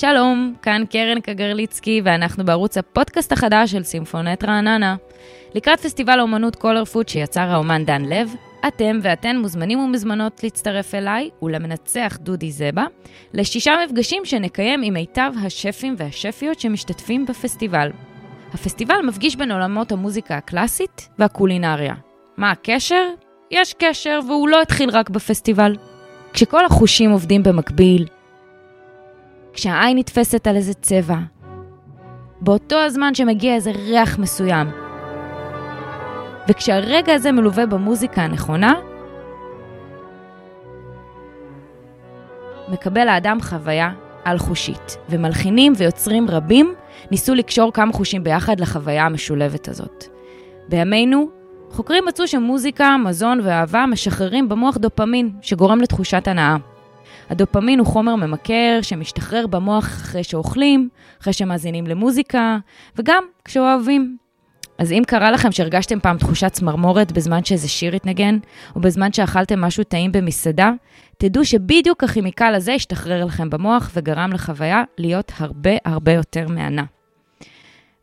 שלום, כאן קרן קגרליצקי, ואנחנו בערוץ הפודקאסט החדש של סימפונט רעננה. לקראת פסטיבל האומנות Color Food שיצר האומן דן לב, אתם ואתן מוזמנים ומוזמנות להצטרף אליי ולמנצח דודי זבה לשישה מפגשים שנקיים עם מיטב השפים והשפיות שמשתתפים בפסטיבל. הפסטיבל מפגיש בין עולמות המוזיקה הקלאסית והקולינריה. מה הקשר? יש קשר, והוא לא התחיל רק בפסטיבל. כשכל החושים עובדים במקביל, כשהעין נתפסת על איזה צבע, באותו הזמן שמגיע איזה ריח מסוים, וכשהרגע הזה מלווה במוזיקה הנכונה, מקבל האדם חוויה על-חושית, ומלחינים ויוצרים רבים ניסו לקשור כמה חושים ביחד לחוויה המשולבת הזאת. בימינו, חוקרים מצאו שמוזיקה, מזון ואהבה משחררים במוח דופמין, שגורם לתחושת הנאה. הדופמין הוא חומר ממכר שמשתחרר במוח אחרי שאוכלים, אחרי שמאזינים למוזיקה, וגם כשאוהבים. אז אם קרה לכם שהרגשתם פעם תחושת צמרמורת בזמן שאיזה שיר התנגן, או בזמן שאכלתם משהו טעים במסעדה, תדעו שבדיוק הכימיקל הזה השתחרר לכם במוח וגרם לחוויה להיות הרבה הרבה יותר מהנה.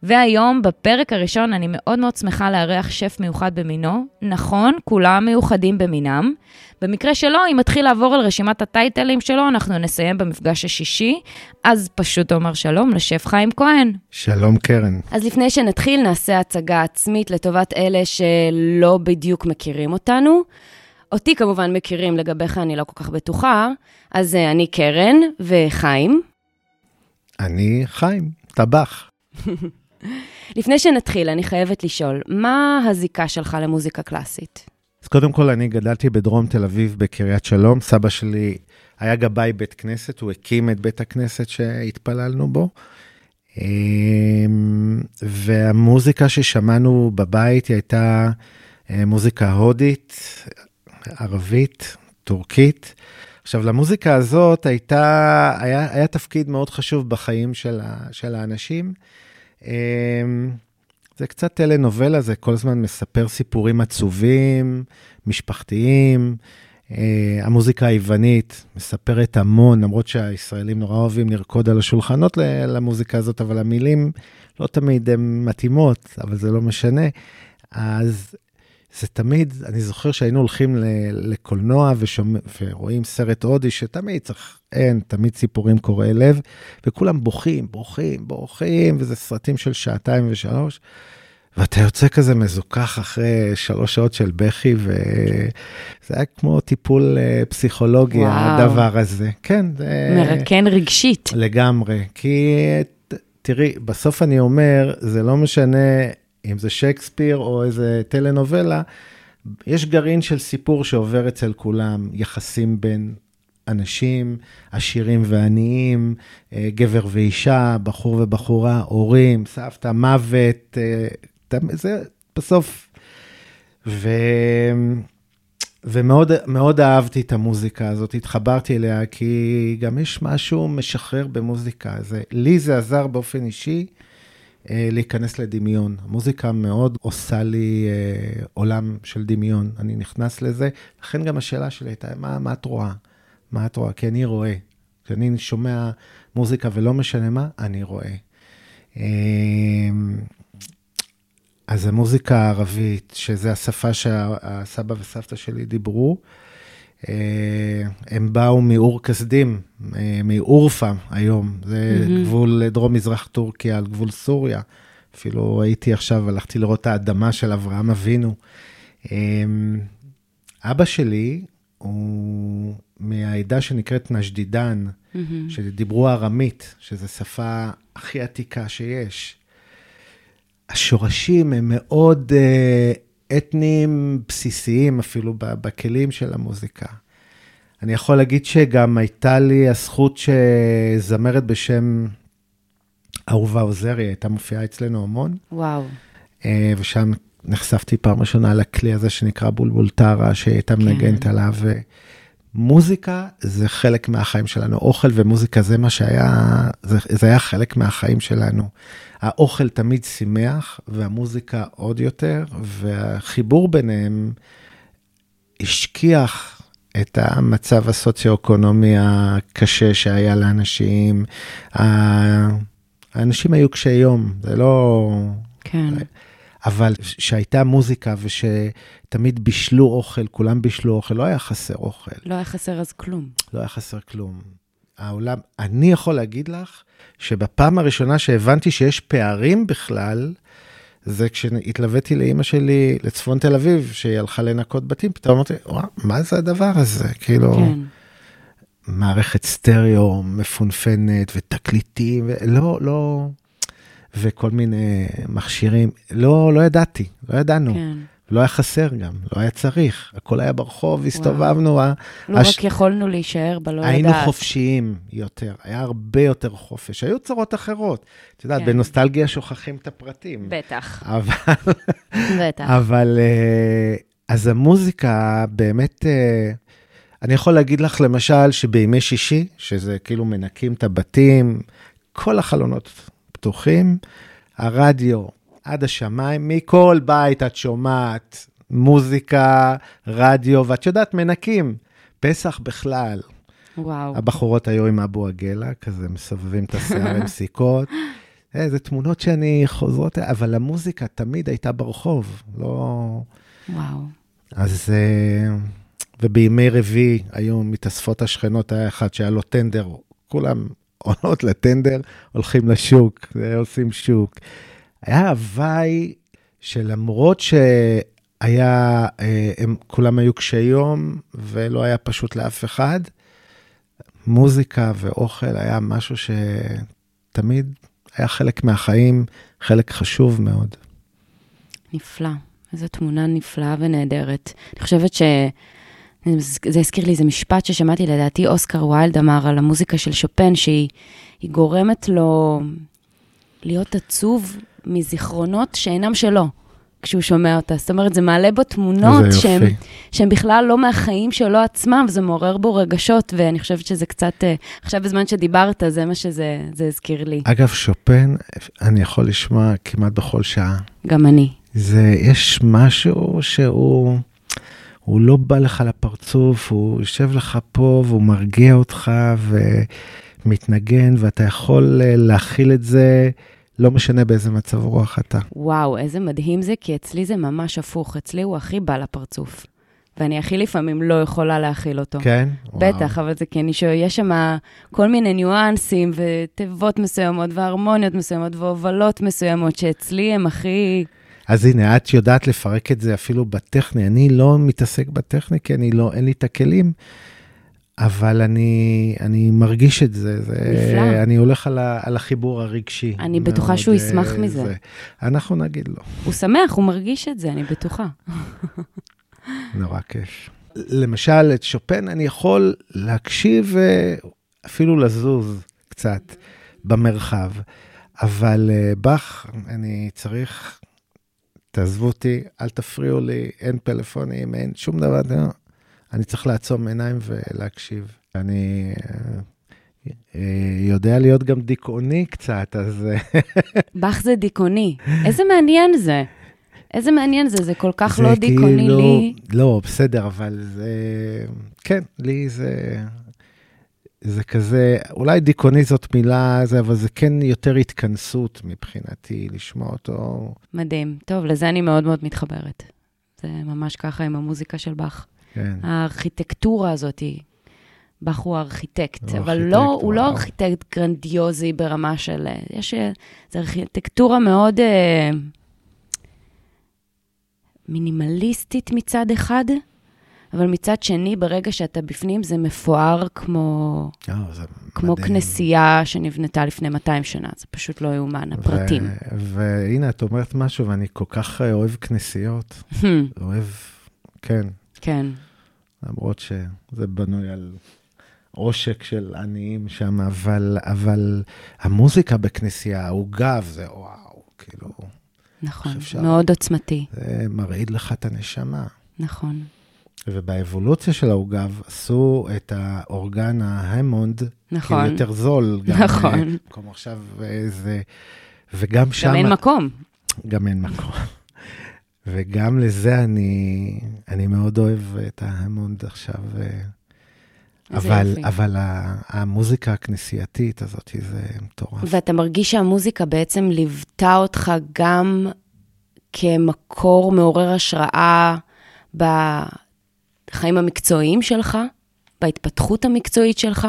והיום, בפרק הראשון, אני מאוד מאוד שמחה לארח שף מיוחד במינו. נכון, כולם מיוחדים במינם. במקרה שלו, אם מתחיל לעבור על רשימת הטייטלים שלו, אנחנו נסיים במפגש השישי. אז פשוט אומר שלום לשף חיים כהן. שלום, קרן. אז לפני שנתחיל, נעשה הצגה עצמית לטובת אלה שלא בדיוק מכירים אותנו. אותי כמובן מכירים, לגביך אני לא כל כך בטוחה. אז אה, אני קרן וחיים. אני חיים, טבח. לפני שנתחיל, אני חייבת לשאול, מה הזיקה שלך למוזיקה קלאסית? אז קודם כל, אני גדלתי בדרום תל אביב, בקריית שלום. סבא שלי היה גבאי בית כנסת, הוא הקים את בית הכנסת שהתפללנו בו. אמ, והמוזיקה ששמענו בבית היא הייתה אה, מוזיקה הודית, ערבית, טורקית. עכשיו, למוזיקה הזאת הייתה, היה, היה תפקיד מאוד חשוב בחיים של, ה, של האנשים. אמ, זה קצת טלנובלה, זה כל הזמן מספר סיפורים עצובים, משפחתיים. אה, המוזיקה היוונית מספרת המון, למרות שהישראלים נורא אוהבים לרקוד על השולחנות למוזיקה הזאת, אבל המילים לא תמיד הן מתאימות, אבל זה לא משנה. אז זה תמיד, אני זוכר שהיינו הולכים לקולנוע ושומע, ורואים סרט הודי שתמיד צריך, אין, תמיד סיפורים קורעי לב, וכולם בוכים, בוכים, בוכים, וזה סרטים של שעתיים ושלוש, ואתה יוצא כזה מזוכח אחרי שלוש שעות של בכי, וזה היה כמו טיפול אה, פסיכולוגי, וואו. הדבר הזה. כן. מרקן רגשית. לגמרי, כי תראי, בסוף אני אומר, זה לא משנה אם זה שייקספיר או איזה טלנובלה, יש גרעין של סיפור שעובר אצל כולם, יחסים בין אנשים, עשירים ועניים, אה, גבר ואישה, בחור ובחורה, הורים, סבתא, מוות, אה, זה בסוף. ו... ומאוד אהבתי את המוזיקה הזאת, התחברתי אליה, כי גם יש משהו משחרר במוזיקה. זה, לי זה עזר באופן אישי אה, להיכנס לדמיון. המוזיקה מאוד עושה לי אה, עולם של דמיון, אני נכנס לזה. לכן גם השאלה שלי הייתה, מה, מה את רואה? מה את רואה? כי אני רואה. כשאני שומע מוזיקה ולא משנה מה, אני רואה. אה, אז המוזיקה הערבית, שזה השפה שהסבא וסבתא שלי דיברו, אה, הם באו מאור כסדים, אה, מאורפה היום, זה mm-hmm. גבול דרום-מזרח טורקיה, על גבול סוריה. אפילו הייתי עכשיו, הלכתי לראות את האדמה של אברהם אבינו. אה, אבא שלי הוא מהעדה שנקראת נשדידן, mm-hmm. שדיברו ארמית, שזו שפה הכי עתיקה שיש. השורשים הם מאוד אתניים בסיסיים אפילו בכלים של המוזיקה. אני יכול להגיד שגם הייתה לי הזכות שזמרת בשם אהובה עוזרי, הייתה מופיעה אצלנו המון. וואו. אה, ושם נחשפתי פעם ראשונה לכלי הזה שנקרא בולבול טרה, שהייתה כן. מנגנת עליו. מוזיקה זה חלק מהחיים שלנו, אוכל ומוזיקה זה מה שהיה, זה, זה היה חלק מהחיים שלנו. האוכל תמיד שימח, והמוזיקה עוד יותר, והחיבור ביניהם השכיח את המצב הסוציו-אקונומי הקשה שהיה לאנשים. האנשים היו קשי יום, זה לא... כן. אבל שהייתה מוזיקה ושתמיד בישלו אוכל, כולם בישלו אוכל, לא היה חסר אוכל. לא היה חסר אז כלום. לא היה חסר כלום. העולם, אני יכול להגיד לך שבפעם הראשונה שהבנתי שיש פערים בכלל, זה כשהתלוויתי לאימא שלי לצפון תל אביב, שהיא הלכה לנקות בתים, פתאום אמרתי, וואו, מה זה הדבר הזה? כאילו, כן. מערכת סטריאו מפונפנת ותקליטים, לא, לא, וכל מיני מכשירים. לא, לא ידעתי, לא ידענו. כן. לא היה חסר גם, לא היה צריך, הכל היה ברחוב, הסתובבנו. לא הש... רק יכולנו להישאר בלא לדעת. היינו חופשיים יותר, היה הרבה יותר חופש, היו צרות אחרות. את יודעת, כן. בנוסטלגיה שוכחים את הפרטים. בטח. אבל... בטח. אבל, אה, אז המוזיקה באמת, אה, אני יכול להגיד לך למשל שבימי שישי, שזה כאילו מנקים את הבתים, כל החלונות פתוחים, הרדיו עד השמיים, מכל בית את שומעת מוזיקה, רדיו, ואת יודעת, מנקים. פסח בכלל. וואו. הבחורות היו עם אבו עגלה, כזה מסובבים את השיער עם סיכות. איזה תמונות שאני חוזרות, אבל המוזיקה תמיד הייתה ברחוב, לא... וואו. אז... אה, ובימי רביעי היו מתאספות השכנות, היה אחד שהיה לו טנדר, כולם עולות לטנדר, הולכים לשוק, עושים שוק. היה הוואי שלמרות שהיה, אה, הם כולם היו קשי יום ולא היה פשוט לאף אחד, מוזיקה ואוכל היה משהו שתמיד היה חלק מהחיים, חלק חשוב מאוד. נפלא, איזו תמונה נפלאה ונהדרת. אני חושבת ש... זה הזכיר לי איזה משפט ששמעתי, לדעתי אוסקר ויילד אמר על המוזיקה של שופן, שהיא גורמת לו להיות עצוב מזיכרונות שאינם שלו. כשהוא שומע אותה. זאת אומרת, זה מעלה בו תמונות שהן בכלל לא מהחיים שלו עצמם, וזה מעורר בו רגשות, ואני חושבת שזה קצת, אה, עכשיו בזמן שדיברת, זה מה שזה הזכיר לי. אגב, שופן, אני יכול לשמוע כמעט בכל שעה. גם אני. זה, יש משהו שהוא... הוא לא בא לך לפרצוף, הוא יושב לך פה והוא מרגיע אותך ומתנגן, ואתה יכול אה, להכיל את זה, לא משנה באיזה מצב רוח אתה. וואו, איזה מדהים זה, כי אצלי זה ממש הפוך. אצלי הוא הכי בא לפרצוף. ואני הכי לפעמים לא יכולה להכיל אותו. כן? בטח, וואו. אבל זה כי אני שיש שם כל מיני ניואנסים ותיבות מסוימות והרמוניות מסוימות והובלות מסוימות, שאצלי הם הכי... אז הנה, את יודעת לפרק את זה אפילו בטכני. אני לא מתעסק בטכני, כי אני לא, אין לי את הכלים, אבל אני, אני מרגיש את זה. זה נפלא. אני הולך על, ה, על החיבור הרגשי. אני מאוד, בטוחה שהוא ישמח זה, מזה. זה. אנחנו נגיד לו. הוא שמח, הוא מרגיש את זה, אני בטוחה. נורא כיף. למשל, את שופן אני יכול להקשיב, אה, אפילו לזוז קצת במרחב, אבל אה, באך, אני צריך תעזבו אותי, אל תפריעו לי, אין פלאפונים, אין שום דבר. אני צריך לעצום עיניים ולהקשיב. אני אה, יודע להיות גם דיכאוני קצת, אז... באך זה דיכאוני. איזה מעניין זה. איזה מעניין זה, זה כל כך זה לא דיכאוני כאילו, לי. לא, בסדר, אבל זה... כן, לי זה... זה כזה, אולי דיכאוני זאת מילה, זה, אבל זה כן יותר התכנסות מבחינתי, לשמוע אותו. מדהים. טוב, לזה אני מאוד מאוד מתחברת. זה ממש ככה עם המוזיקה של באך. כן. הארכיטקטורה הזאת, באך הוא ארכיטקט, הוא אבל לא, הוא לא ארכיטקט גרנדיוזי ברמה של... יש... זו ארכיטקטורה מאוד אה, מינימליסטית מצד אחד. אבל מצד שני, ברגע שאתה בפנים, זה מפואר כמו, oh, זה כמו מדהים. כנסייה שנבנתה לפני 200 שנה, זה פשוט לא יאומן, הפרטים. והנה, את אומרת משהו, ואני כל כך אוהב כנסיות. אוהב, כן. כן. למרות שזה בנוי על עושק של עניים שם, אבל, אבל המוזיקה בכנסייה, העוגה, זה וואו, כאילו... נכון, מאוד עוצמתי. זה מרעיד לך את הנשמה. נכון. ובאבולוציה של העוגב עשו את האורגן ההמונד, נכון. כאילו יותר זול. גם, נכון. אה, כמו עכשיו איזה, וגם שם... גם אין מקום. גם אין מקום. וגם לזה אני, אני מאוד אוהב את ההמונד עכשיו. אה, אבל, יופי. אבל המוזיקה הכנסייתית הזאת, זה מטורף. ואתה מרגיש שהמוזיקה בעצם ליוותה אותך גם כמקור מעורר השראה בחיים המקצועיים שלך, בהתפתחות המקצועית שלך?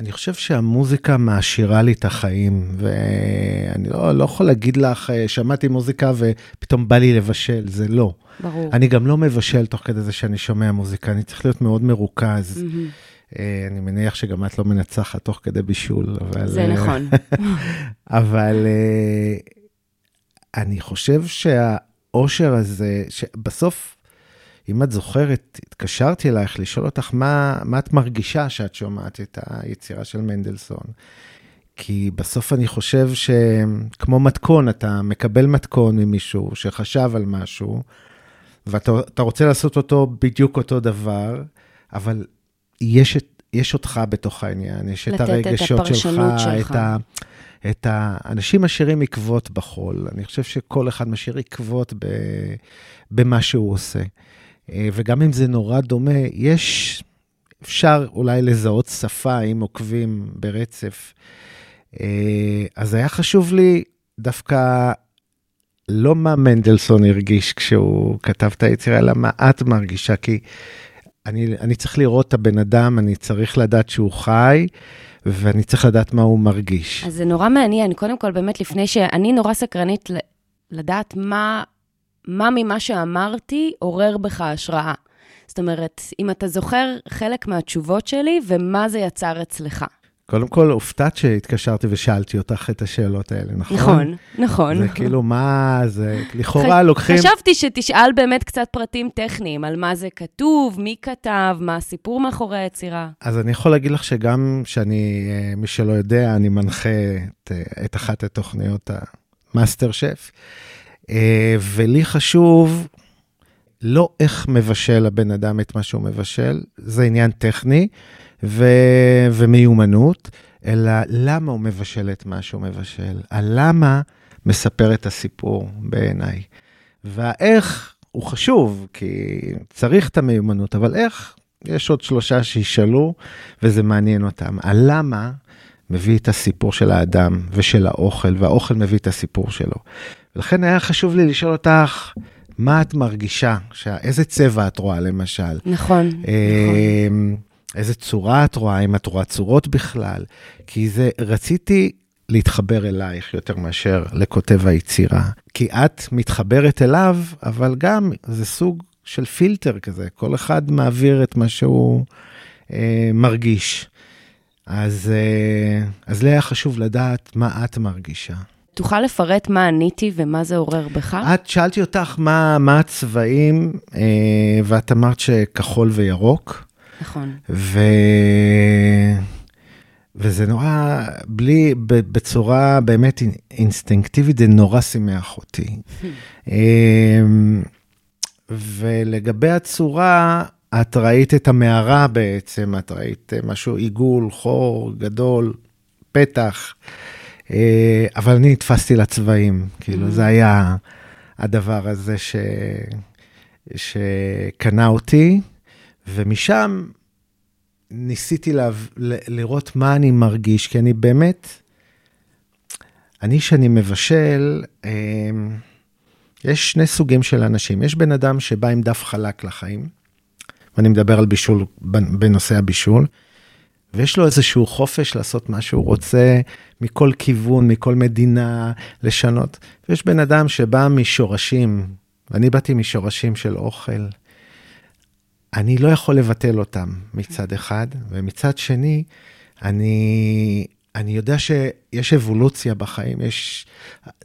אני חושב שהמוזיקה מעשירה לי את החיים, ואני לא, לא יכול להגיד לך, אה, שמעתי מוזיקה ופתאום בא לי לבשל, זה לא. ברור. אני גם לא מבשל תוך כדי זה שאני שומע מוזיקה, אני צריך להיות מאוד מרוכז. אה, אני מניח שגם את לא מנצחת תוך כדי בישול, אבל... זה אה, נכון. אבל אני חושב שהאושר הזה, שבסוף, אם את זוכרת, התקשרתי אלייך לשאול אותך מה, מה את מרגישה שאת שומעת את היצירה של מנדלסון. כי בסוף אני חושב שכמו מתכון, אתה מקבל מתכון ממישהו שחשב על משהו, ואתה אתה רוצה לעשות אותו בדיוק אותו דבר, אבל יש, את, יש אותך בתוך העניין, יש את לתת את הרגשות שלך, שלך. את ה... את ה... אנשים משאירים עקבות בחול. אני חושב שכל אחד משאיר עקבות ב... במה שהוא עושה. אה, וגם אם זה נורא דומה, יש, אפשר אולי לזהות שפה אם עוקבים ברצף. אה, אז היה חשוב לי דווקא לא מה מנדלסון הרגיש כשהוא כתב את היצירה, אלא מה את מרגישה, כי אני, אני צריך לראות את הבן אדם, אני צריך לדעת שהוא חי, ואני צריך לדעת מה הוא מרגיש. אז זה נורא מעניין. קודם כל, באמת, לפני ש... אני נורא סקרנית לדעת מה, מה ממה שאמרתי עורר בך השראה. זאת אומרת, אם אתה זוכר חלק מהתשובות שלי ומה זה יצר אצלך. קודם כל, הופתעת שהתקשרתי ושאלתי אותך את השאלות האלה, נכון? נכון, נכון. זה כאילו, מה זה, לכאורה לוקחים... חשבתי שתשאל באמת קצת פרטים טכניים, על מה זה כתוב, מי כתב, מה הסיפור מאחורי היצירה. אז אני יכול להגיד לך שגם שאני, אה, מי שלא יודע, אני מנחה את, אה, את אחת התוכניות המאסטר שף, ולי חשוב לא איך מבשל הבן אדם את מה שהוא מבשל, זה עניין טכני ו, ומיומנות, אלא למה הוא מבשל את מה שהוא מבשל, הלמה מספר את הסיפור בעיניי. והאיך הוא חשוב, כי צריך את המיומנות, אבל איך, יש עוד שלושה שישאלו, וזה מעניין אותם. הלמה מביא את הסיפור של האדם ושל האוכל, והאוכל מביא את הסיפור שלו. ולכן היה חשוב לי לשאול אותך, מה את מרגישה? שה- איזה צבע את רואה למשל? נכון, נכון. אה, איזה צורה את רואה, אם את רואה צורות בכלל. כי זה, רציתי להתחבר אלייך יותר מאשר לכותב היצירה. כי את מתחברת אליו, אבל גם זה סוג של פילטר כזה, כל אחד מעביר את מה שהוא אה, מרגיש. אז, אה, אז לי היה חשוב לדעת מה את מרגישה. תוכל לפרט מה עניתי ומה זה עורר בך? את שאלתי אותך מה, מה הצבעים, אה, ואת אמרת שכחול וירוק. נכון. ו... וזה נורא, בלי, בצורה באמת אינ- אינסטינקטיבית, זה נורא שימח אותי. אמ, ולגבי הצורה, את ראית את המערה בעצם, את ראית אה, משהו, עיגול, חור גדול, פתח, אה, אבל אני נתפסתי לצבעים, כאילו זה היה הדבר הזה ש... שקנה אותי, ומשם ניסיתי לה, ל- לראות מה אני מרגיש, כי אני באמת, אני שאני מבשל, אה, יש שני סוגים של אנשים. יש בן אדם שבא עם דף חלק לחיים, ואני מדבר על בישול, בנושא הבישול, ויש לו איזשהו חופש לעשות מה שהוא רוצה, מכל כיוון, מכל מדינה, לשנות. ויש בן אדם שבא משורשים, ואני באתי משורשים של אוכל. אני לא יכול לבטל אותם מצד אחד, ומצד שני, אני, אני יודע שיש אבולוציה בחיים, יש,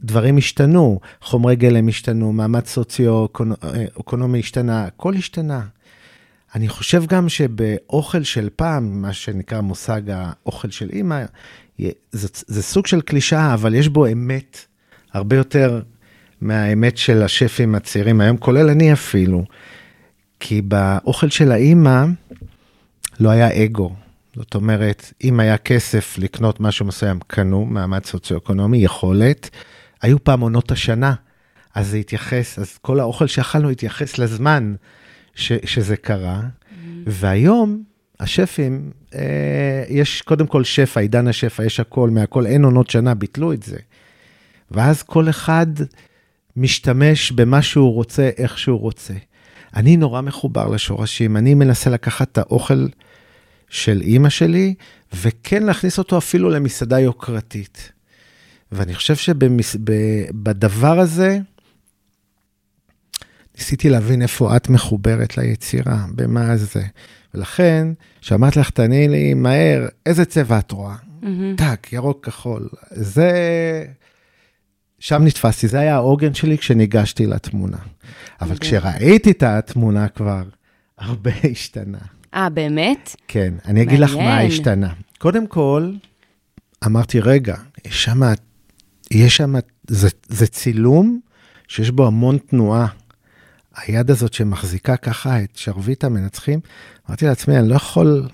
דברים השתנו, חומרי גלם השתנו, מעמד סוציו-אקונומי השתנה, הכל השתנה. אני חושב גם שבאוכל של פעם, מה שנקרא מושג האוכל של אימא, זה, זה סוג של קלישאה, אבל יש בו אמת הרבה יותר מהאמת של השפים הצעירים היום, כולל אני אפילו. כי באוכל של האימא לא היה אגו. זאת אומרת, אם היה כסף לקנות משהו מסוים, קנו, מעמד סוציו-אקונומי, יכולת. היו פעם עונות השנה, אז זה התייחס, אז כל האוכל שאכלנו התייחס לזמן ש, שזה קרה. והיום, השפים, אה, יש קודם כל שפע, עידן השפע, יש הכל, מהכל, אין עונות שנה, ביטלו את זה. ואז כל אחד משתמש במה שהוא רוצה, איך שהוא רוצה. אני נורא מחובר לשורשים, אני מנסה לקחת את האוכל של אימא שלי, וכן להכניס אותו אפילו למסעדה יוקרתית. ואני חושב שבדבר הזה, ניסיתי להבין איפה את מחוברת ליצירה, במה זה. ולכן, כשאמרת לך, תעני לי מהר, איזה צבע את רואה? טאק, ירוק כחול. זה... שם נתפסתי, זה היה העוגן שלי כשניגשתי לתמונה. אבל כשראיתי את התמונה כבר, הרבה השתנה. אה, באמת? כן, אני אגיד לך מה השתנה. קודם כל, אמרתי, רגע, יש שם, יש שם, זה, זה צילום שיש בו המון תנועה. היד הזאת שמחזיקה ככה את שרביט המנצחים, אמרתי לעצמי, אני לא יכול,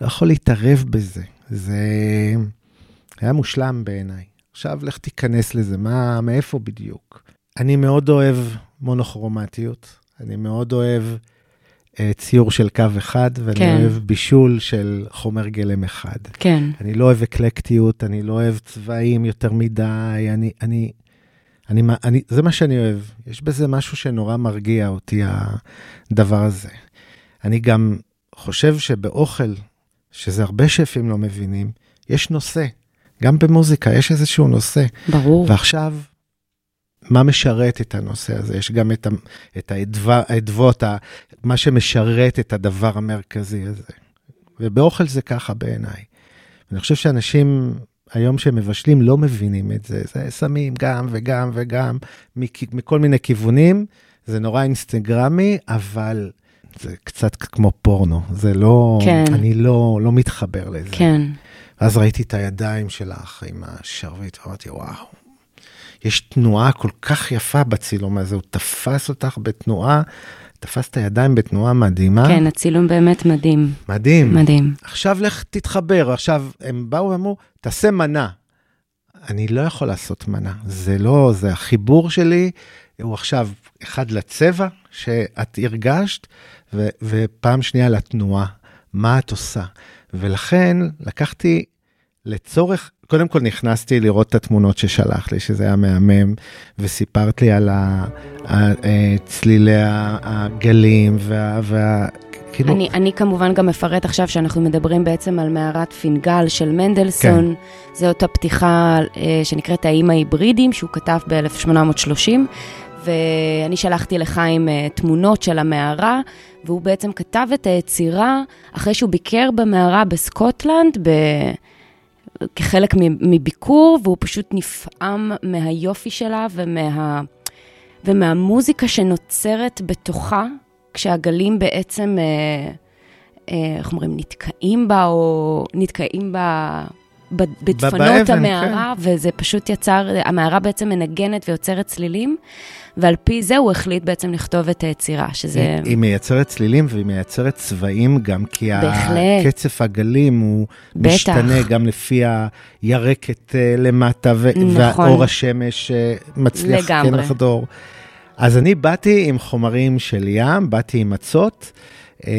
לא יכול להתערב בזה. זה היה מושלם בעיניי. עכשיו לך תיכנס לזה, מה, מאיפה בדיוק? אני מאוד אוהב מונוכרומטיות, אני מאוד אוהב uh, ציור של קו אחד, ואני כן. אוהב בישול של חומר גלם אחד. כן. אני לא אוהב אקלקטיות, אני לא אוהב צבעים יותר מדי, אני, אני, אני, אני, זה מה שאני אוהב. יש בזה משהו שנורא מרגיע אותי, הדבר הזה. אני גם חושב שבאוכל, שזה הרבה שפים לא מבינים, יש נושא. גם במוזיקה יש איזשהו נושא. ברור. ועכשיו, מה משרת את הנושא הזה? יש גם את, את האדוות, מה שמשרת את הדבר המרכזי הזה. ובאוכל זה ככה בעיניי. אני חושב שאנשים היום שמבשלים לא מבינים את זה. זה שמים גם וגם וגם מכל מיני כיוונים. זה נורא אינסטגרמי, אבל זה קצת כמו פורנו. זה לא, כן. אני לא, לא מתחבר לזה. כן. ואז ראיתי את הידיים שלך עם השרביט, ואמרתי, וואו, יש תנועה כל כך יפה בצילום הזה, הוא תפס אותך בתנועה, תפס את הידיים בתנועה מדהימה. כן, הצילום באמת מדהים. מדהים. מדהים. עכשיו לך תתחבר, עכשיו הם באו ואמרו, תעשה מנה. אני לא יכול לעשות מנה, זה לא, זה החיבור שלי, הוא עכשיו אחד לצבע שאת הרגשת, ו, ופעם שנייה לתנועה, מה את עושה. ולכן לקחתי לצורך, קודם כל נכנסתי לראות את התמונות ששלחת לי, שזה היה מהמם, וסיפרת לי על אה, צלילי הגלים וה... וה כאילו... אני, אני כמובן גם אפרט עכשיו שאנחנו מדברים בעצם על מערת פינגל של מנדלסון. כן. זו אותה פתיחה אה, שנקראת האיים ההיברידים, שהוא כתב ב-1830, ואני שלחתי לחיים אה, תמונות של המערה, והוא בעצם כתב את היצירה אחרי שהוא ביקר במערה בסקוטלנד, ב... כחלק מביקור, והוא פשוט נפעם מהיופי שלה ומה... ומהמוזיקה שנוצרת בתוכה, כשהגלים בעצם, אה, אה, איך אומרים, נתקעים בה, או נתקעים בה בדפנות המערה, כן. וזה פשוט יצר, המערה בעצם מנגנת ויוצרת צלילים. ועל פי זה הוא החליט בעצם לכתוב את היצירה, שזה... היא, היא מייצרת צלילים והיא מייצרת צבעים גם, כי בהחלט. קצף הגלים הוא בטח. משתנה גם לפי הירקת אה, למטה, ו- נכון. והאור השמש אה, מצליח כן לחדור. אז אני באתי עם חומרים של ים, באתי עם מצות, אה,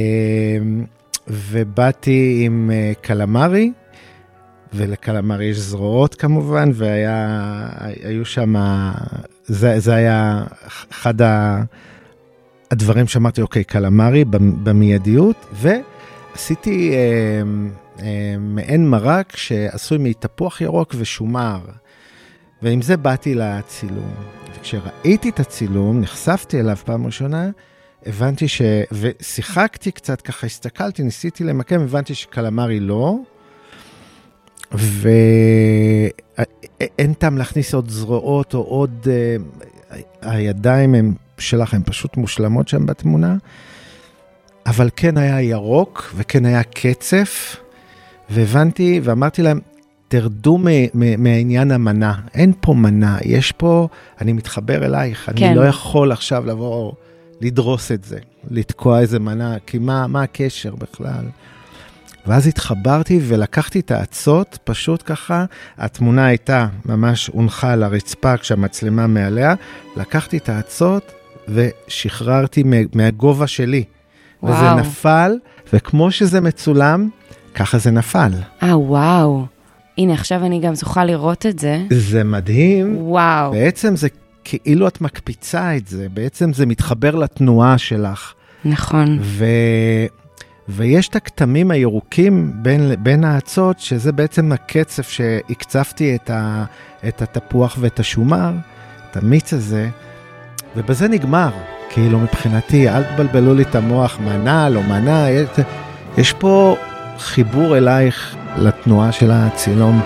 ובאתי עם קלמרי. ולקלמרי יש זרועות כמובן, והיו שם, זה, זה היה אחד ה, הדברים שאמרתי, אוקיי, קלמרי במיידיות, ועשיתי אה, אה, מעין מרק שעשוי מתפוח ירוק ושומר, ועם זה באתי לצילום. וכשראיתי את הצילום, נחשפתי אליו פעם ראשונה, הבנתי ש... ושיחקתי קצת, ככה הסתכלתי, ניסיתי למקם, הבנתי שקלמרי לא. ואין טעם להכניס עוד זרועות או עוד... אה, הידיים הם שלך, הן פשוט מושלמות שם בתמונה. אבל כן היה ירוק וכן היה קצף, והבנתי ואמרתי להם, תרדו מעניין המנה, אין פה מנה, יש פה, אני מתחבר אלייך, כן. אני לא יכול עכשיו לבוא לדרוס את זה, לתקוע איזה מנה, כי מה, מה הקשר בכלל? ואז התחברתי ולקחתי את האצות, פשוט ככה, התמונה הייתה ממש הונחה על הרצפה כשהמצלמה מעליה, לקחתי את האצות ושחררתי מהגובה שלי. וואו. וזה נפל, וכמו שזה מצולם, ככה זה נפל. אה, וואו. הנה, עכשיו אני גם זוכה לראות את זה. זה מדהים. וואו. בעצם זה כאילו את מקפיצה את זה, בעצם זה מתחבר לתנועה שלך. נכון. ו... ויש את הכתמים הירוקים בין, בין האצות, שזה בעצם הקצף שהקצפתי את, ה, את התפוח ואת השומר, את המיץ הזה, ובזה נגמר. כאילו מבחינתי, אל תבלבלו לי את המוח, מנה, לא מנה, יש, יש פה חיבור אלייך לתנועה של הצילום.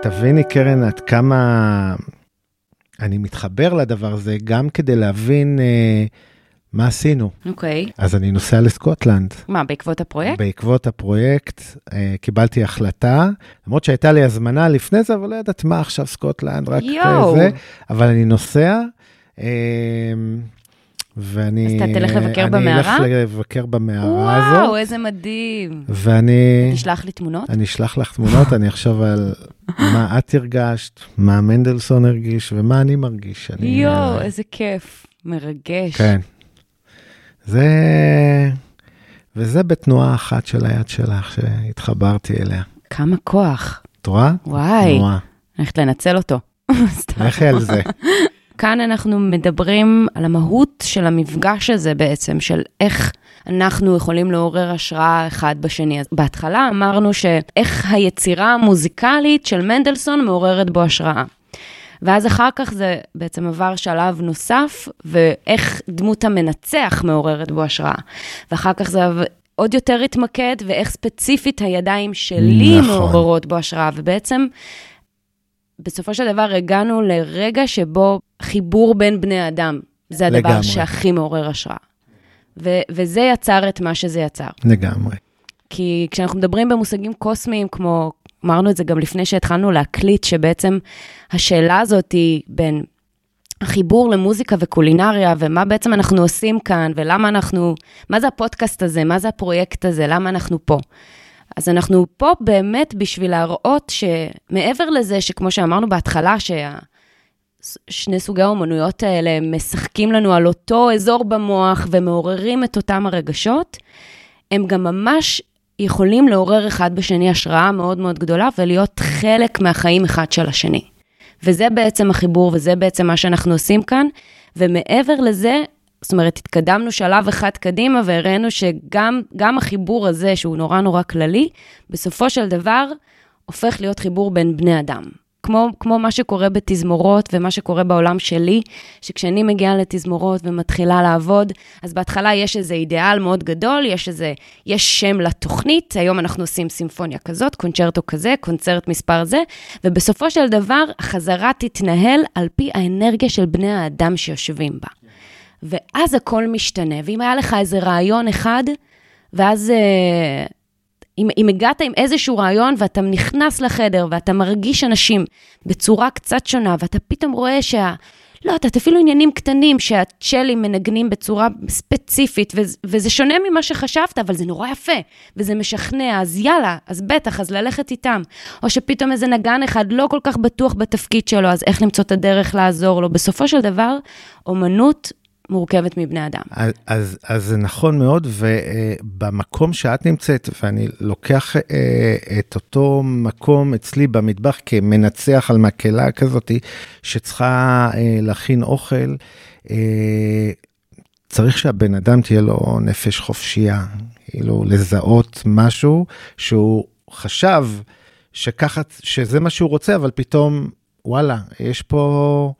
שתביני, קרן, עד כמה אני מתחבר לדבר הזה, גם כדי להבין אה, מה עשינו. אוקיי. Okay. אז אני נוסע לסקוטלנד. מה, בעקבות הפרויקט? בעקבות הפרויקט, אה, קיבלתי החלטה, למרות שהייתה לי הזמנה לפני זה, אבל לא יודעת מה עכשיו סקוטלנד, רק יו. זה, אבל אני נוסע. אה, ואני... אז אתה תלך לבקר אני במערה? אני אלך לבקר במערה וואו, הזאת. וואו, איזה מדהים. ואני... תשלח לי תמונות? אני אשלח לך תמונות, אני אחשוב על מה את הרגשת, מה מנדלסון הרגיש ומה אני מרגיש. אני... יואו, איזה כיף, מרגש. כן. זה... וזה בתנועה אחת של היד שלך שהתחברתי אליה. כמה כוח. את רואה? וואי. תנועה. הולכת לנצל אותו. לכי על זה. כאן אנחנו מדברים על המהות של המפגש הזה בעצם, של איך אנחנו יכולים לעורר השראה אחד בשני. אז בהתחלה אמרנו שאיך היצירה המוזיקלית של מנדלסון מעוררת בו השראה. ואז אחר כך זה בעצם עבר שלב נוסף, ואיך דמות המנצח מעוררת בו השראה. ואחר כך זה עוד יותר התמקד, ואיך ספציפית הידיים שלי נכון. מעוררות בו השראה. ובעצם, בסופו של דבר הגענו לרגע שבו חיבור בין בני אדם, זה הדבר לגמרי. שהכי מעורר השראה. ו- וזה יצר את מה שזה יצר. לגמרי. כי כשאנחנו מדברים במושגים קוסמיים, כמו, אמרנו את זה גם לפני שהתחלנו להקליט, שבעצם השאלה הזאת היא בין החיבור למוזיקה וקולינריה, ומה בעצם אנחנו עושים כאן, ולמה אנחנו, מה זה הפודקאסט הזה, מה זה הפרויקט הזה, למה אנחנו פה. אז אנחנו פה באמת בשביל להראות שמעבר לזה, שכמו שאמרנו בהתחלה, ששני סוגי האומנויות האלה משחקים לנו על אותו אזור במוח ומעוררים את אותם הרגשות, הם גם ממש יכולים לעורר אחד בשני השראה מאוד מאוד גדולה ולהיות חלק מהחיים אחד של השני. וזה בעצם החיבור וזה בעצם מה שאנחנו עושים כאן. ומעבר לזה, זאת אומרת, התקדמנו שלב אחד קדימה והראינו שגם גם החיבור הזה, שהוא נורא נורא כללי, בסופו של דבר הופך להיות חיבור בין בני אדם. כמו, כמו מה שקורה בתזמורות ומה שקורה בעולם שלי, שכשאני מגיעה לתזמורות ומתחילה לעבוד, אז בהתחלה יש איזה אידיאל מאוד גדול, יש איזה, יש שם לתוכנית, היום אנחנו עושים סימפוניה כזאת, קונצ'רטו כזה, קונצרט מספר זה, ובסופו של דבר החזרה תתנהל על פי האנרגיה של בני האדם שיושבים בה. ואז הכל משתנה, ואם היה לך איזה רעיון אחד, ואז אה, אם, אם הגעת עם איזשהו רעיון ואתה נכנס לחדר ואתה מרגיש אנשים בצורה קצת שונה, ואתה פתאום רואה שה... לא יודעת, אפילו עניינים קטנים שהצ'לים מנגנים בצורה ספציפית, וזה, וזה שונה ממה שחשבת, אבל זה נורא יפה, וזה משכנע, אז יאללה, אז בטח, אז ללכת איתם. או שפתאום איזה נגן אחד לא כל כך בטוח בתפקיד שלו, אז איך למצוא את הדרך לעזור לו. בסופו של דבר, אומנות מורכבת מבני אדם. אז, אז, אז זה נכון מאוד, ובמקום שאת נמצאת, ואני לוקח אה, את אותו מקום אצלי במטבח כמנצח על מקהלה כזאת, שצריכה אה, להכין אוכל, אה, צריך שהבן אדם תהיה לו נפש חופשייה, כאילו לזהות משהו שהוא חשב שככה, שזה מה שהוא רוצה, אבל פתאום, וואלה, יש פה...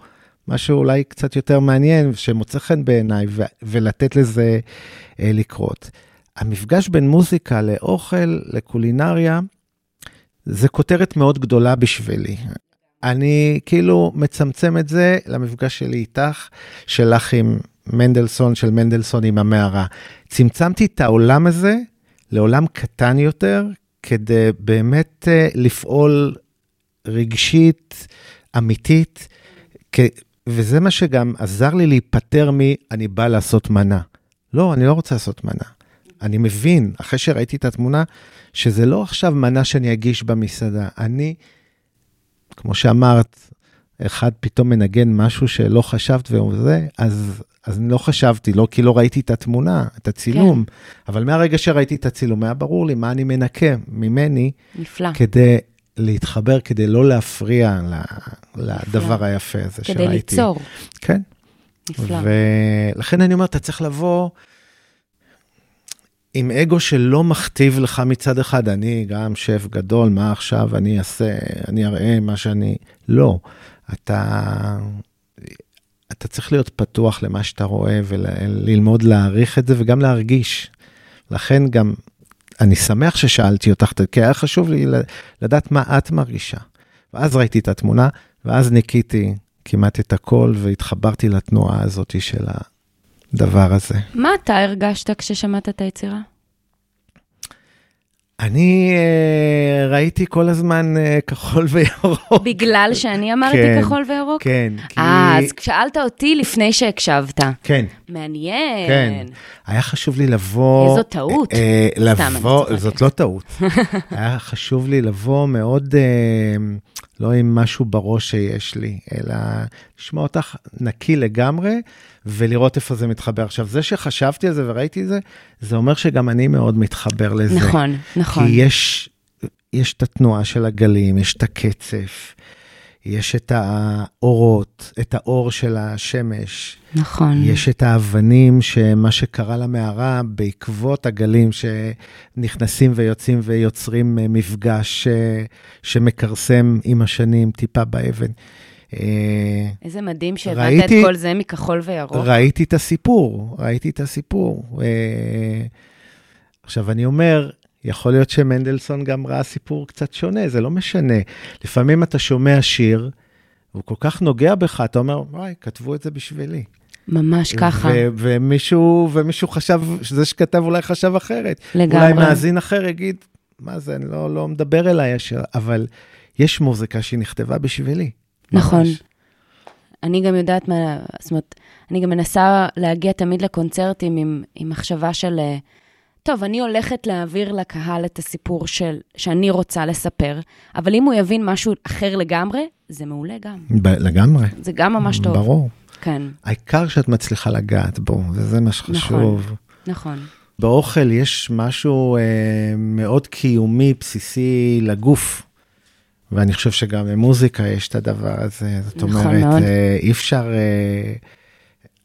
משהו אולי קצת יותר מעניין, שמוצא חן בעיניי, ולתת לזה אה, לקרות. המפגש בין מוזיקה לאוכל, לקולינריה, זה כותרת מאוד גדולה בשבילי. אני כאילו מצמצם את זה למפגש שלי איתך, שלך עם מנדלסון, של מנדלסון עם המערה. צמצמתי את העולם הזה לעולם קטן יותר, כדי באמת uh, לפעול רגשית, אמיתית. וזה מה שגם עזר לי להיפטר מ, אני בא לעשות מנה. לא, אני לא רוצה לעשות מנה. אני מבין, אחרי שראיתי את התמונה, שזה לא עכשיו מנה שאני אגיש במסעדה. אני, כמו שאמרת, אחד פתאום מנגן משהו שלא חשבת וזה, אז, אז אני לא חשבתי, לא כי לא ראיתי את התמונה, את הצילום, כן. אבל מהרגע שראיתי את הצילום, היה ברור לי מה אני מנקה ממני, נפלא. כדי להתחבר, כדי לא להפריע לדבר היפה הזה שראיתי. כדי ליצור. כן. נפלא. ולכן אני אומר, אתה צריך לבוא עם אגו שלא מכתיב לך מצד אחד, אני גם שף גדול, מה עכשיו אני אעשה, אני אראה מה שאני... לא. אתה, אתה צריך להיות פתוח למה שאתה רואה וללמוד להעריך את זה וגם להרגיש. לכן גם, אני שמח ששאלתי אותך, כי היה חשוב לי לדעת מה את מרגישה. ואז ראיתי את התמונה, ואז ניקיתי כמעט את הכל והתחברתי לתנועה הזאת של הדבר הזה. מה אתה הרגשת כששמעת את היצירה? אני uh, ראיתי כל הזמן uh, כחול וירוק. בגלל שאני אמרתי כן, כחול וירוק? כן. כי... אה, אז שאלת אותי לפני שהקשבת. כן. מעניין. כן. היה חשוב לי לבוא... איזו טעות. אה, אני לבוא. זאת לא טעות. היה חשוב לי לבוא מאוד, אה, לא עם משהו בראש שיש לי, אלא לשמוע אותך נקי לגמרי, ולראות איפה זה מתחבר. עכשיו, זה שחשבתי על זה וראיתי את זה, זה אומר שגם אני מאוד מתחבר לזה. נכון, נכון. כי יש, יש את התנועה של הגלים, יש את הקצף, יש את האורות, את האור של השמש. נכון. יש את האבנים, שמה שקרה למערה בעקבות הגלים שנכנסים ויוצאים ויוצרים אה, מפגש אה, שמכרסם עם השנים טיפה באבן. אה, איזה מדהים שהבנת ראיתי- את כל זה מכחול וירוק. ראיתי את הסיפור, ראיתי את הסיפור. עכשיו, אני אומר, יכול להיות שמנדלסון גם ראה סיפור קצת שונה, זה לא משנה. לפעמים אתה שומע שיר, והוא כל כך נוגע בך, אתה אומר, וואי, כתבו את זה בשבילי. ממש ככה. ו- ומישהו, ומישהו חשב, שזה שכתב אולי חשב אחרת. לגמרי. אולי מאזין אחר יגיד, מה זה, אני לא, לא מדבר אליי ישר, אבל יש מוזיקה שהיא נכתבה בשבילי. נכון. ממש. אני גם יודעת מה, זאת אומרת, אני גם מנסה להגיע תמיד לקונצרטים עם, עם מחשבה של, אה, טוב, אני הולכת להעביר לקהל את הסיפור של, שאני רוצה לספר, אבל אם הוא יבין משהו אחר לגמרי, זה מעולה גם. ב- לגמרי. זה גם ממש טוב. ברור. כן, העיקר שאת מצליחה לגעת בו, וזה מה שחשוב. נכון. באוכל יש משהו אה, מאוד קיומי, בסיסי לגוף. ואני חושב שגם במוזיקה יש את הדבר הזה. זאת נכון אומרת, מאוד. אה, אי אפשר, אה,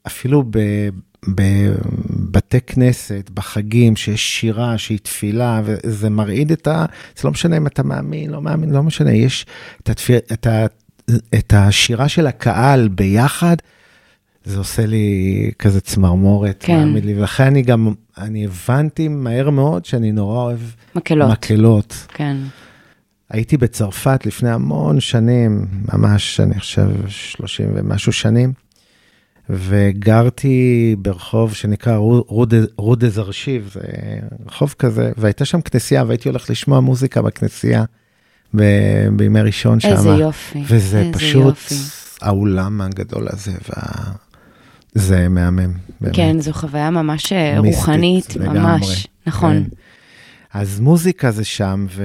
אפילו ב- בבתי כנסת, בחגים, שיש שירה, שהיא תפילה, וזה מרעיד את ה... זה לא משנה אם אתה מאמין, לא מאמין, לא משנה, יש את, התפיל, את, ה, את השירה של הקהל ביחד, זה עושה לי כזה צמרמורת, כן. מאמין לי, ולכן אני גם, אני הבנתי מהר מאוד שאני נורא אוהב מקהלות. מקהלות. כן. הייתי בצרפת לפני המון שנים, ממש, אני חושב, 30 ומשהו שנים, וגרתי ברחוב שנקרא רודז ארשיב, זה רחוב כזה, והייתה שם כנסייה, והייתי הולך לשמוע מוזיקה בכנסייה ב- בימי ראשון שם. איזה יופי. וזה איזה פשוט יופי. האולם הגדול הזה, וה... זה מהמם, באמת. כן, זו חוויה ממש אה, מיסטית, רוחנית, לגמרי, ממש. נכון. כן. אז מוזיקה זה שם, ו...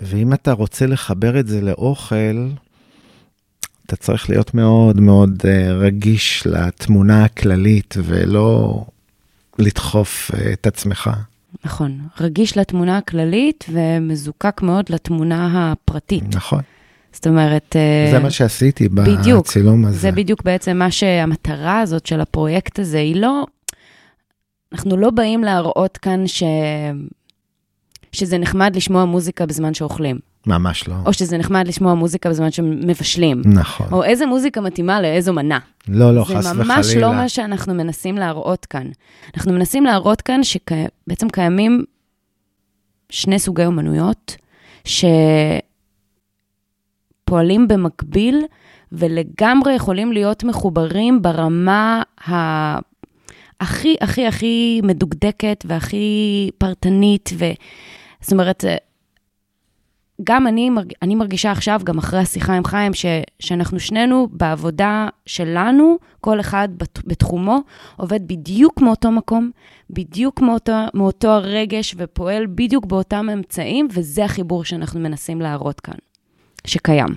ואם אתה רוצה לחבר את זה לאוכל, אתה צריך להיות מאוד מאוד אה, רגיש לתמונה הכללית, ולא לדחוף אה, את עצמך. נכון. רגיש לתמונה הכללית ומזוקק מאוד לתמונה הפרטית. נכון. זאת אומרת... אה, זה מה שעשיתי בדיוק. בצילום הזה. זה בדיוק בעצם מה שהמטרה הזאת של הפרויקט הזה, היא לא... אנחנו לא באים להראות כאן ש... שזה נחמד לשמוע מוזיקה בזמן שאוכלים, ממש לא. או שזה נחמד לשמוע מוזיקה בזמן שמבשלים, נכון. או איזה מוזיקה מתאימה לאיזו מנה. לא, לא, חס וחלילה. זה ממש לא מה שאנחנו מנסים להראות כאן. אנחנו מנסים להראות כאן שבעצם קיימים שני סוגי אומנויות שפועלים במקביל ולגמרי יכולים להיות מחוברים ברמה ה... הכי, הכי, הכי מדוקדקת והכי פרטנית, ו... זאת אומרת, גם אני. אני מרגישה עכשיו, גם אחרי השיחה עם חיים, ש... שאנחנו שנינו בעבודה שלנו, כל אחד בת... בתחומו, עובד בדיוק מאותו מקום, בדיוק מאותו, מאותו הרגש, ופועל בדיוק באותם אמצעים, וזה החיבור שאנחנו מנסים להראות כאן, שקיים.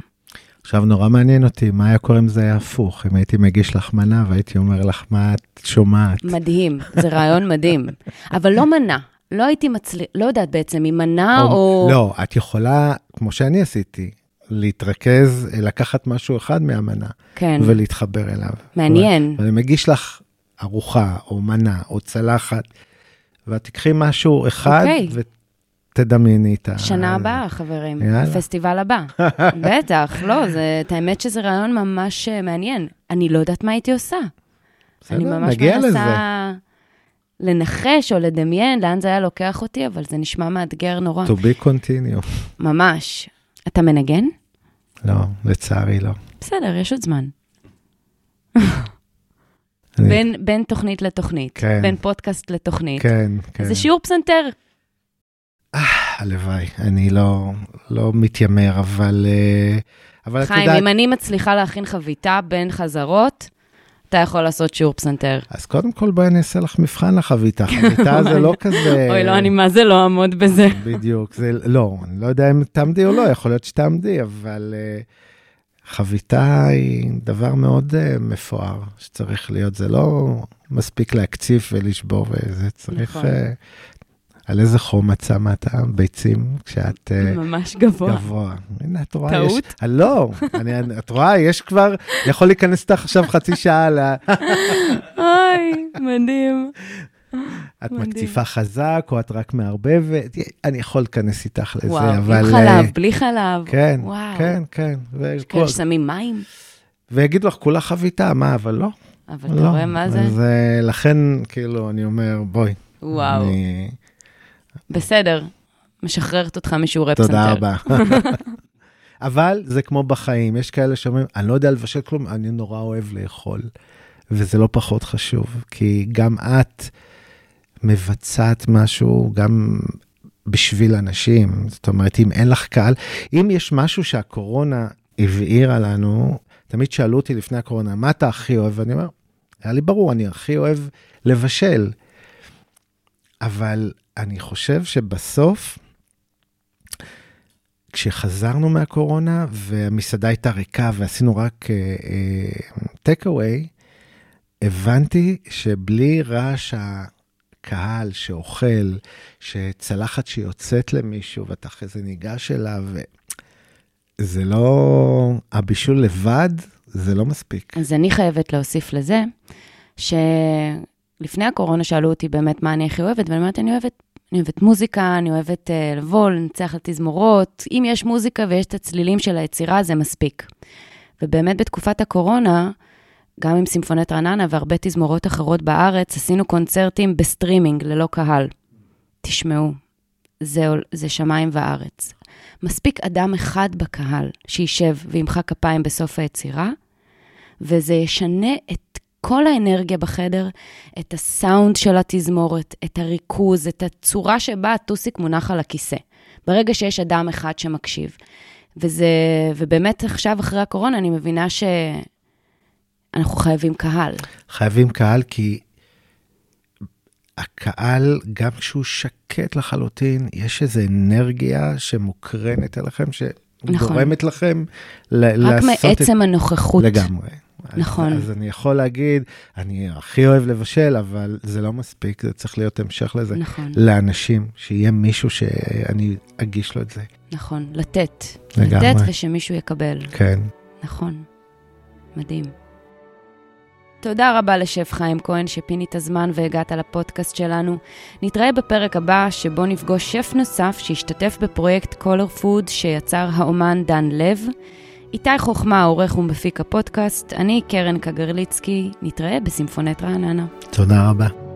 עכשיו, נורא מעניין אותי, מה היה קורה אם זה היה הפוך? אם הייתי מגיש לך מנה והייתי אומר לך, מה את שומעת? מדהים, זה רעיון מדהים. אבל לא מנה, לא הייתי מצליח, לא יודעת בעצם אם מנה או... או... לא, את יכולה, כמו שאני עשיתי, להתרכז, לקחת משהו אחד מהמנה. כן. ולהתחבר אליו. מעניין. ואני מגיש לך ארוחה, או מנה, או צלחת, ואת תקחי משהו אחד, אוקיי. ותדמייני את ה... שנה הבאה, חברים. יאללה. פסטיבל הבא. בטח, לא, זה, את האמת שזה רעיון ממש אה, מעניין. אני לא יודעת מה הייתי עושה. אני בסדר, ממש נגיע לזה. לנחש או לדמיין לאן זה היה לוקח אותי, אבל זה נשמע מאתגר נורא. To be continue. ממש. אתה מנגן? לא, לצערי לא. בסדר, יש עוד זמן. אני- בין, בין תוכנית לתוכנית, כן. בין פודקאסט לתוכנית. כן, כן. זה שיעור פסנתר. הלוואי, אני לא, לא מתיימר, אבל, אה, אבל את חיים, יודעת, אם אני מצליחה להכין חביתה בין חזרות, אתה יכול לעשות שיעור פסנתר. אז קודם כל בואי אני אעשה לך מבחן לחביתה. חביתה זה לא כזה... אוי, לא, אני מה זה לא אעמוד בזה. בדיוק, זה לא, אני לא יודע אם תעמדי או לא, יכול להיות שתעמדי, אבל uh, חביתה היא דבר מאוד uh, מפואר שצריך להיות, זה לא מספיק להקציף ולשבור וזה, צריך... נכון. Uh, על איזה חום את שמה את הביצים כשאת uh, ממש גבוה. גבוה. הנה, את רואה, טעות? יש... לא, אני, את רואה, יש כבר, יכול להיכנס איתך עכשיו חצי שעה, ל... אוי, מדהים. את מדהים. מקציפה חזק, או את רק מערבבת, אני יכול להיכנס איתך לזה, וואו, אבל... עם אה, חלב, בלי חלב. כן, וואו. כן, כן. יש כאלה ששמים מים, ויגידו לך, כולה חביתה, מה, אבל לא. אבל אתה לא. רואה מה זה? אז אה, לכן, כאילו, אני אומר, בואי. וואו. אני... בסדר, משחררת אותך משיעורי פסנתר. תודה רבה. אבל זה כמו בחיים, יש כאלה שאומרים, אני לא יודע לבשל כלום, אני נורא אוהב לאכול. וזה לא פחות חשוב, כי גם את מבצעת משהו, גם בשביל אנשים. זאת אומרת, אם אין לך קהל, אם יש משהו שהקורונה הבהירה לנו, תמיד שאלו אותי לפני הקורונה, מה אתה הכי אוהב? ואני אומר, היה לי ברור, אני הכי אוהב לבשל. אבל אני חושב שבסוף, כשחזרנו מהקורונה והמסעדה הייתה ריקה ועשינו רק טק uh, אווי, הבנתי שבלי רעש הקהל שאוכל, שצלחת שיוצאת למישהו ואתה אחרי זה ניגש אליו, זה לא, הבישול לבד, זה לא מספיק. אז אני חייבת להוסיף לזה, שלפני הקורונה שאלו אותי באמת מה אני הכי אוהבת, ואני אומרת, אני אוהבת, אני אוהבת מוזיקה, אני אוהבת אה, לבוא, לנצח על תזמורות. אם יש מוזיקה ויש את הצלילים של היצירה, זה מספיק. ובאמת בתקופת הקורונה, גם עם סימפונט רעננה והרבה תזמורות אחרות בארץ, עשינו קונצרטים בסטרימינג, ללא קהל. תשמעו, זה, זה שמיים וארץ. מספיק אדם אחד בקהל שישב וימחא כפיים בסוף היצירה, וזה ישנה את כל האנרגיה בחדר, את הסאונד של התזמורת, את הריכוז, את הצורה שבה הטוסיק מונח על הכיסא. ברגע שיש אדם אחד שמקשיב. וזה, ובאמת עכשיו, אחרי הקורונה, אני מבינה שאנחנו חייבים קהל. חייבים קהל כי הקהל, גם כשהוא שקט לחלוטין, יש איזו אנרגיה שמוקרנת אליכם, שגורמת נכון. לכם ל- רק לעשות מעצם הנוכחות. לגמרי. נכון. אז, אז אני יכול להגיד, אני הכי אוהב לבשל, אבל זה לא מספיק, זה צריך להיות המשך לזה. נכון, לאנשים, שיהיה מישהו שאני אגיש לו את זה. נכון. לתת. לגמרי. לתת ושמישהו יקבל. כן. נכון. מדהים. תודה רבה לשף חיים כהן שפיני את הזמן והגעת לפודקאסט שלנו. נתראה בפרק הבא שבו נפגוש שף נוסף שהשתתף בפרויקט Color Food שיצר האומן דן לב. איתי חוכמה, עורך ומפיק הפודקאסט, אני קרן קגרליצקי, נתראה בסימפונט רעננה. תודה רבה.